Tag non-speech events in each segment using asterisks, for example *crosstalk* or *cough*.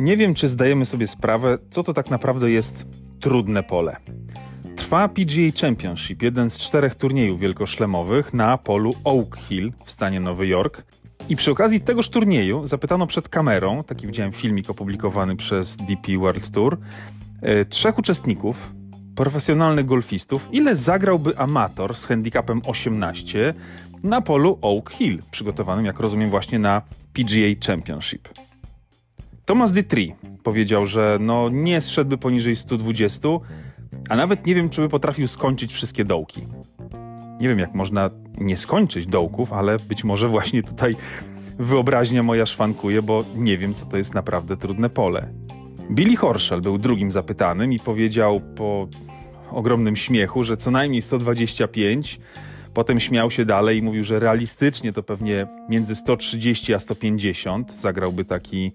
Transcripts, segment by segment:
Nie wiem, czy zdajemy sobie sprawę, co to tak naprawdę jest trudne pole. Trwa PGA Championship, jeden z czterech turniejów wielkoszlemowych na polu Oak Hill w stanie Nowy Jork. I przy okazji tegoż turnieju zapytano przed kamerą, taki widziałem filmik opublikowany przez DP World Tour, e, trzech uczestników, profesjonalnych golfistów, ile zagrałby amator z handicapem 18 na polu Oak Hill, przygotowanym, jak rozumiem, właśnie na PGA Championship. Thomas Detry powiedział, że no nie zszedłby poniżej 120, a nawet nie wiem, czy by potrafił skończyć wszystkie dołki. Nie wiem, jak można nie skończyć dołków, ale być może właśnie tutaj wyobraźnia moja szwankuje, bo nie wiem, co to jest naprawdę trudne pole. Billy Horschel był drugim zapytanym i powiedział po ogromnym śmiechu, że co najmniej 125. Potem śmiał się dalej i mówił, że realistycznie to pewnie między 130 a 150 zagrałby taki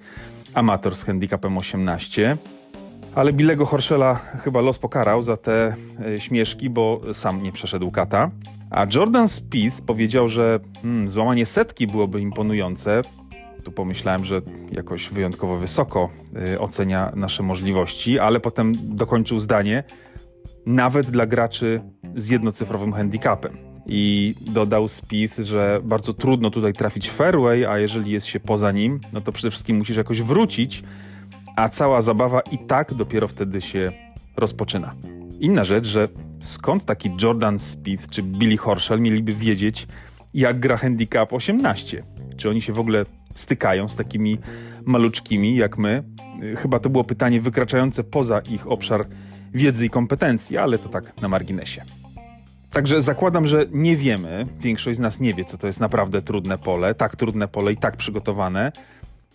amator z handicapem 18. Ale Billego Horschela chyba los pokarał za te e, śmieszki, bo sam nie przeszedł kata. A Jordan Spieth powiedział, że hmm, złamanie setki byłoby imponujące. Tu pomyślałem, że jakoś wyjątkowo wysoko y, ocenia nasze możliwości, ale potem dokończył zdanie, nawet dla graczy z jednocyfrowym handicapem. I dodał Spieth, że bardzo trudno tutaj trafić fairway, a jeżeli jest się poza nim, no to przede wszystkim musisz jakoś wrócić, a cała zabawa i tak dopiero wtedy się rozpoczyna. Inna rzecz, że skąd taki Jordan Spieth czy Billy Horschel mieliby wiedzieć, jak gra handicap 18? Czy oni się w ogóle stykają z takimi maluczkimi jak my? Chyba to było pytanie wykraczające poza ich obszar wiedzy i kompetencji, ale to tak na marginesie. Także zakładam, że nie wiemy, większość z nas nie wie, co to jest naprawdę trudne pole, tak trudne pole i tak przygotowane.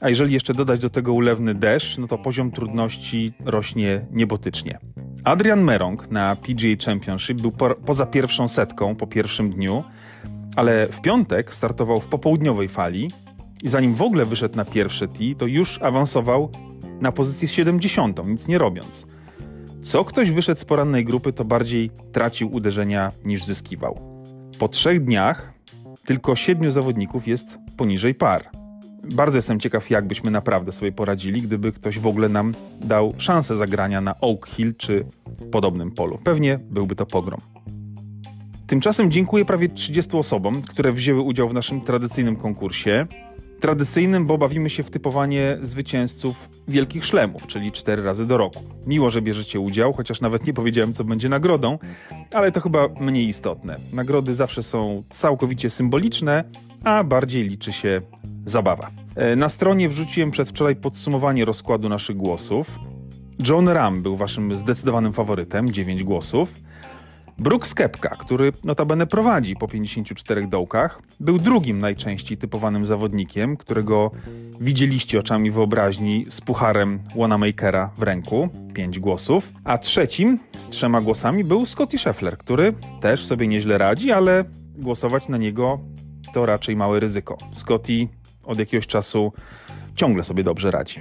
A jeżeli jeszcze dodać do tego ulewny deszcz, no to poziom trudności rośnie niebotycznie. Adrian Merong na PGA Championship był po, poza pierwszą setką po pierwszym dniu, ale w piątek startował w popołudniowej fali i zanim w ogóle wyszedł na pierwsze tee, to już awansował na pozycję 70, nic nie robiąc. Co ktoś wyszedł z porannej grupy, to bardziej tracił uderzenia niż zyskiwał. Po trzech dniach tylko siedmiu zawodników jest poniżej par. Bardzo jestem ciekaw, jak byśmy naprawdę sobie poradzili, gdyby ktoś w ogóle nam dał szansę zagrania na Oak Hill czy podobnym polu. Pewnie byłby to pogrom. Tymczasem dziękuję prawie 30 osobom, które wzięły udział w naszym tradycyjnym konkursie tradycyjnym, bo bawimy się w typowanie zwycięzców wielkich szlemów, czyli cztery razy do roku. Miło, że bierzecie udział, chociaż nawet nie powiedziałem, co będzie nagrodą, ale to chyba mniej istotne. Nagrody zawsze są całkowicie symboliczne, a bardziej liczy się zabawa. E, na stronie wrzuciłem przedwczoraj podsumowanie rozkładu naszych głosów. John Ram był waszym zdecydowanym faworytem, 9 głosów. Brooks Kepka, który notabene prowadzi po 54 dołkach, był drugim najczęściej typowanym zawodnikiem, którego widzieliście oczami wyobraźni z pucharem Wanamakera w ręku, 5 głosów, a trzecim z trzema głosami był Scotty Scheffler, który też sobie nieźle radzi, ale głosować na niego to raczej małe ryzyko. Scotty od jakiegoś czasu ciągle sobie dobrze radzi.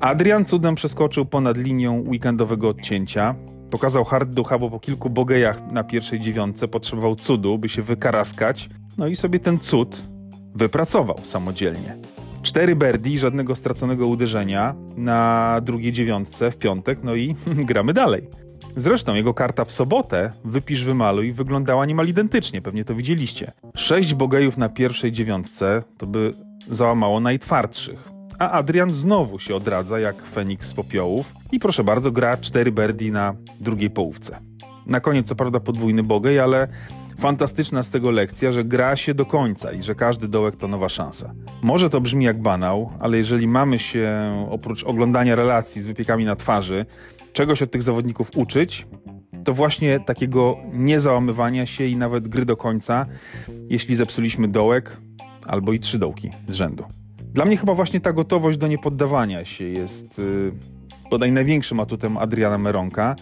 Adrian cudem przeskoczył ponad linią weekendowego odcięcia, Pokazał hard ducha, bo po kilku bogejach na pierwszej dziewiątce potrzebował cudu, by się wykaraskać. No i sobie ten cud wypracował samodzielnie. Cztery birdie, żadnego straconego uderzenia na drugiej dziewiątce w piątek, no i *laughs* gramy dalej. Zresztą jego karta w sobotę, wypisz, wymaluj, wyglądała niemal identycznie, pewnie to widzieliście. Sześć bogejów na pierwszej dziewiątce to by załamało najtwardszych a Adrian znowu się odradza jak Feniks z popiołów i proszę bardzo, gra 4 birdie na drugiej połówce. Na koniec co prawda podwójny bogej, ale fantastyczna z tego lekcja, że gra się do końca i że każdy dołek to nowa szansa. Może to brzmi jak banał, ale jeżeli mamy się oprócz oglądania relacji z wypiekami na twarzy, czegoś od tych zawodników uczyć, to właśnie takiego niezałamywania się i nawet gry do końca, jeśli zepsuliśmy dołek albo i trzy dołki z rzędu. Dla mnie chyba właśnie ta gotowość do niepoddawania się jest yy, bodaj największym atutem Adriana Meronka.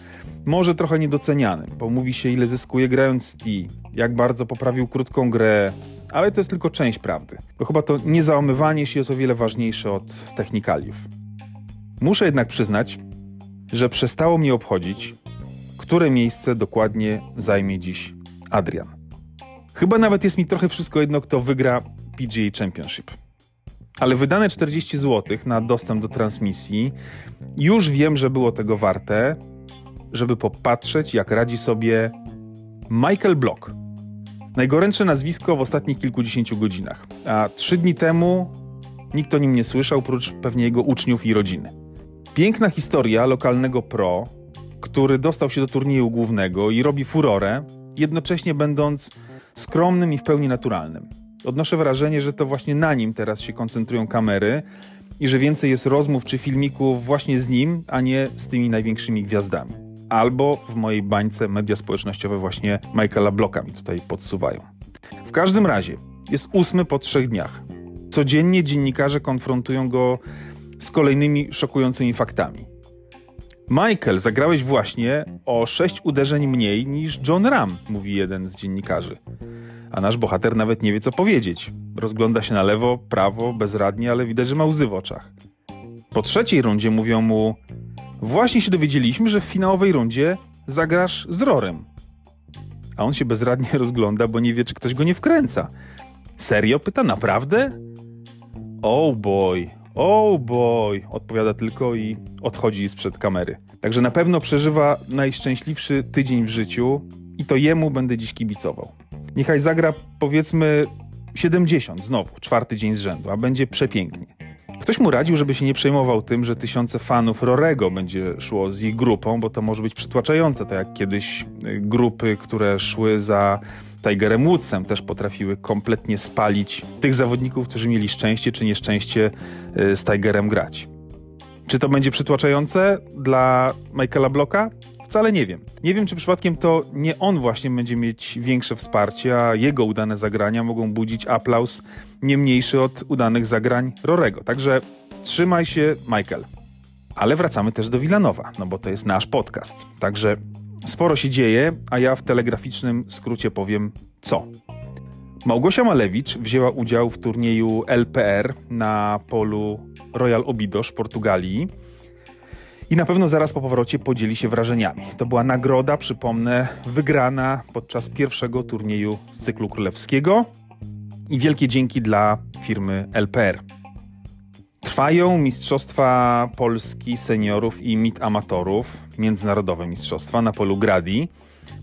Może trochę niedocenianym, bo mówi się ile zyskuje grając T, jak bardzo poprawił krótką grę, ale to jest tylko część prawdy. Bo chyba to niezałamywanie się jest o wiele ważniejsze od technikaliów. Muszę jednak przyznać, że przestało mnie obchodzić, które miejsce dokładnie zajmie dziś Adrian. Chyba nawet jest mi trochę wszystko jedno, kto wygra PGA Championship. Ale wydane 40 zł na dostęp do transmisji już wiem, że było tego warte, żeby popatrzeć, jak radzi sobie Michael Block. Najgorętsze nazwisko w ostatnich kilkudziesięciu godzinach, a trzy dni temu nikt o nim nie słyszał, prócz pewnie jego uczniów i rodziny. Piękna historia lokalnego pro, który dostał się do turnieju głównego i robi furorę, jednocześnie będąc skromnym i w pełni naturalnym. Odnoszę wrażenie, że to właśnie na nim teraz się koncentrują kamery i że więcej jest rozmów czy filmików właśnie z nim, a nie z tymi największymi gwiazdami. Albo w mojej bańce media społecznościowe właśnie Michaela Blocka mi tutaj podsuwają. W każdym razie jest ósmy po trzech dniach. Codziennie dziennikarze konfrontują go z kolejnymi szokującymi faktami. Michael, zagrałeś właśnie o sześć uderzeń mniej niż John Ram, mówi jeden z dziennikarzy. A nasz bohater nawet nie wie, co powiedzieć. Rozgląda się na lewo, prawo, bezradnie, ale widać, że ma łzy w oczach. Po trzeciej rundzie mówią mu: Właśnie się dowiedzieliśmy, że w finałowej rundzie zagrasz z Rorem. A on się bezradnie *laughs* rozgląda, bo nie wie, czy ktoś go nie wkręca. Serio? Pyta, naprawdę? Oh boy, oh boy, odpowiada tylko i odchodzi sprzed kamery. Także na pewno przeżywa najszczęśliwszy tydzień w życiu i to jemu będę dziś kibicował. Niechaj zagra powiedzmy 70 znowu, czwarty dzień z rzędu, a będzie przepięknie. Ktoś mu radził, żeby się nie przejmował tym, że tysiące fanów Rorego będzie szło z ich grupą, bo to może być przytłaczające, tak jak kiedyś y, grupy, które szły za Tigerem Woodsem też potrafiły kompletnie spalić tych zawodników, którzy mieli szczęście czy nieszczęście y, z Tigerem grać. Czy to będzie przytłaczające dla Michaela Blocka? Wcale nie wiem. Nie wiem, czy przypadkiem to nie on właśnie będzie mieć większe wsparcie, a jego udane zagrania mogą budzić aplauz nie mniejszy od udanych zagrań Rorego. Także trzymaj się, Michael. Ale wracamy też do Wilanowa, no bo to jest nasz podcast. Także sporo się dzieje, a ja w telegraficznym skrócie powiem co. Małgosia Malewicz wzięła udział w turnieju LPR na polu Royal Obidos w Portugalii i na pewno zaraz po powrocie podzieli się wrażeniami. To była nagroda, przypomnę, wygrana podczas pierwszego turnieju z cyklu królewskiego i wielkie dzięki dla firmy LPR. Trwają Mistrzostwa Polski Seniorów i MIT Amatorów, międzynarodowe mistrzostwa na polu Gradi.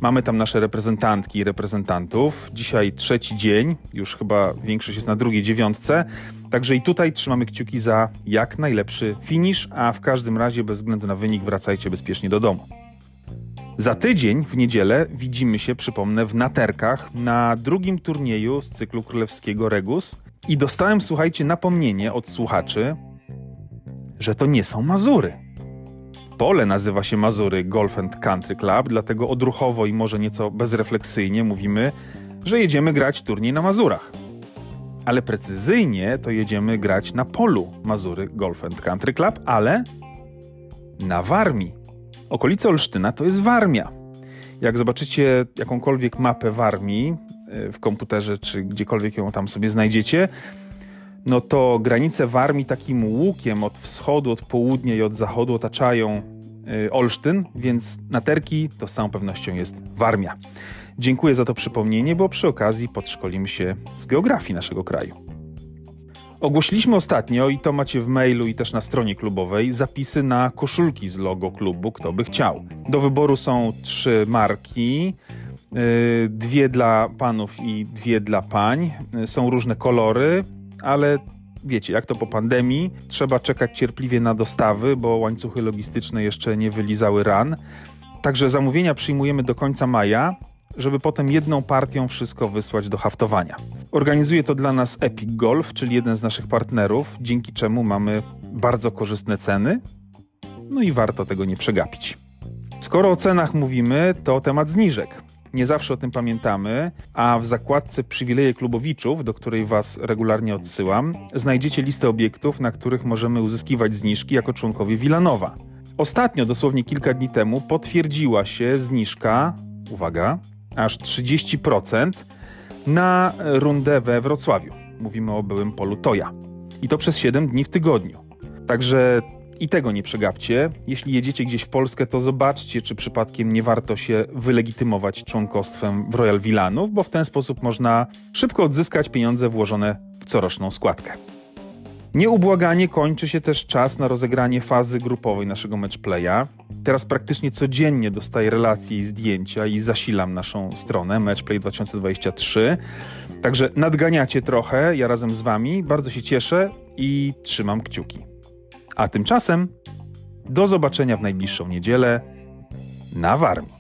Mamy tam nasze reprezentantki i reprezentantów. Dzisiaj trzeci dzień, już chyba większość jest na drugiej dziewiątce. Także i tutaj trzymamy kciuki za jak najlepszy finisz, a w każdym razie bez względu na wynik wracajcie bezpiecznie do domu. Za tydzień, w niedzielę, widzimy się, przypomnę, w Naterkach na drugim turnieju z cyklu królewskiego Regus. I dostałem, słuchajcie, napomnienie od słuchaczy, że to nie są Mazury. Pole nazywa się Mazury Golf and Country Club, dlatego odruchowo i może nieco bezrefleksyjnie mówimy, że jedziemy grać turniej na Mazurach. Ale precyzyjnie to jedziemy grać na polu Mazury Golf and Country Club, ale na Warmii. Okolice Olsztyna to jest Warmia. Jak zobaczycie jakąkolwiek mapę Warmii e, w komputerze, czy gdziekolwiek ją tam sobie znajdziecie, no to granice Warmii takim łukiem od wschodu, od południa i od zachodu otaczają y, Olsztyn, więc Naterki to z całą pewnością jest Warmia. Dziękuję za to przypomnienie, bo przy okazji podszkolimy się z geografii naszego kraju. Ogłosiliśmy ostatnio, i to macie w mailu i też na stronie klubowej, zapisy na koszulki z logo klubu, kto by chciał. Do wyboru są trzy marki, y, dwie dla panów i dwie dla pań. Y, są różne kolory, ale wiecie, jak to po pandemii, trzeba czekać cierpliwie na dostawy, bo łańcuchy logistyczne jeszcze nie wylizały ran. Także zamówienia przyjmujemy do końca maja, żeby potem jedną partią wszystko wysłać do haftowania. Organizuje to dla nas Epic Golf, czyli jeden z naszych partnerów, dzięki czemu mamy bardzo korzystne ceny. No i warto tego nie przegapić. Skoro o cenach mówimy, to temat zniżek. Nie zawsze o tym pamiętamy, a w zakładce Przywileje Klubowiczów, do której Was regularnie odsyłam, znajdziecie listę obiektów, na których możemy uzyskiwać zniżki jako członkowie Wilanowa. Ostatnio, dosłownie kilka dni temu, potwierdziła się zniżka, uwaga, aż 30% na rundę we Wrocławiu. Mówimy o byłym polu Toja. I to przez 7 dni w tygodniu. Także i tego nie przegapcie. Jeśli jedziecie gdzieś w Polskę, to zobaczcie, czy przypadkiem nie warto się wylegitymować członkostwem w Royal Villanów, bo w ten sposób można szybko odzyskać pieniądze włożone w coroczną składkę. Nieubłaganie kończy się też czas na rozegranie fazy grupowej naszego matchplaya. Teraz praktycznie codziennie dostaję relacje i zdjęcia i zasilam naszą stronę Matchplay 2023. Także nadganiacie trochę, ja razem z wami. Bardzo się cieszę i trzymam kciuki. A tymczasem do zobaczenia w najbliższą niedzielę na Warmii.